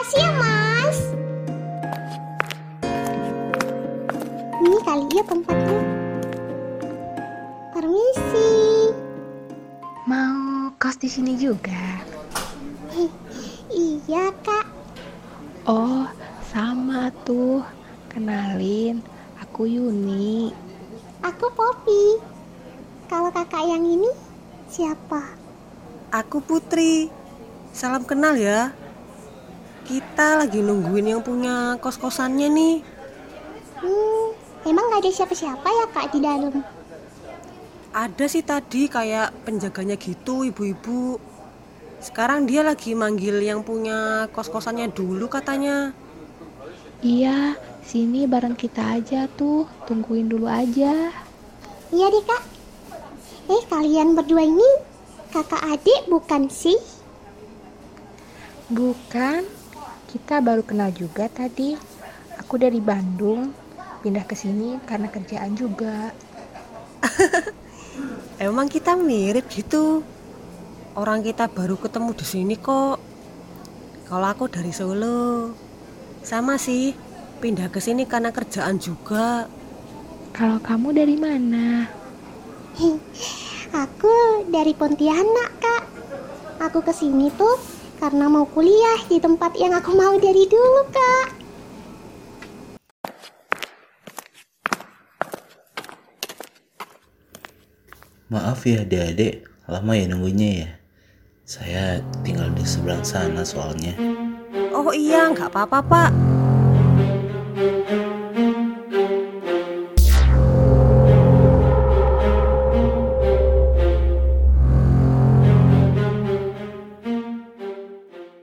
kasih ya mas. Ini kali ya tempatnya. Permisi. Mau kos di sini juga? Eh, iya kak. Oh sama tuh. Kenalin Aku Yuni. Aku Poppy. Kalau kakak yang ini siapa? Aku Putri. Salam kenal ya. Kita lagi nungguin yang punya kos-kosannya nih. Hmm, emang gak ada siapa-siapa ya kak di dalam? Ada sih tadi kayak penjaganya gitu ibu-ibu. Sekarang dia lagi manggil yang punya kos-kosannya dulu katanya. Iya, sini bareng kita aja tuh. Tungguin dulu aja. Iya deh kak. Eh kalian berdua ini kakak adik bukan sih? Bukan, kita baru kenal juga tadi. Aku dari Bandung, pindah ke sini karena kerjaan juga. Emang kita mirip gitu. Orang kita baru ketemu di sini kok. Kalau aku dari Solo. Sama sih, pindah ke sini karena kerjaan juga. Kalau kamu dari mana? Aku dari Pontianak kak. Aku ke sini tuh karena mau kuliah di tempat yang aku mau dari dulu kak. Maaf ya adik-adik, lama ya nunggunya ya. Saya tinggal di seberang sana soalnya. Oh iya, nggak apa-apa pak.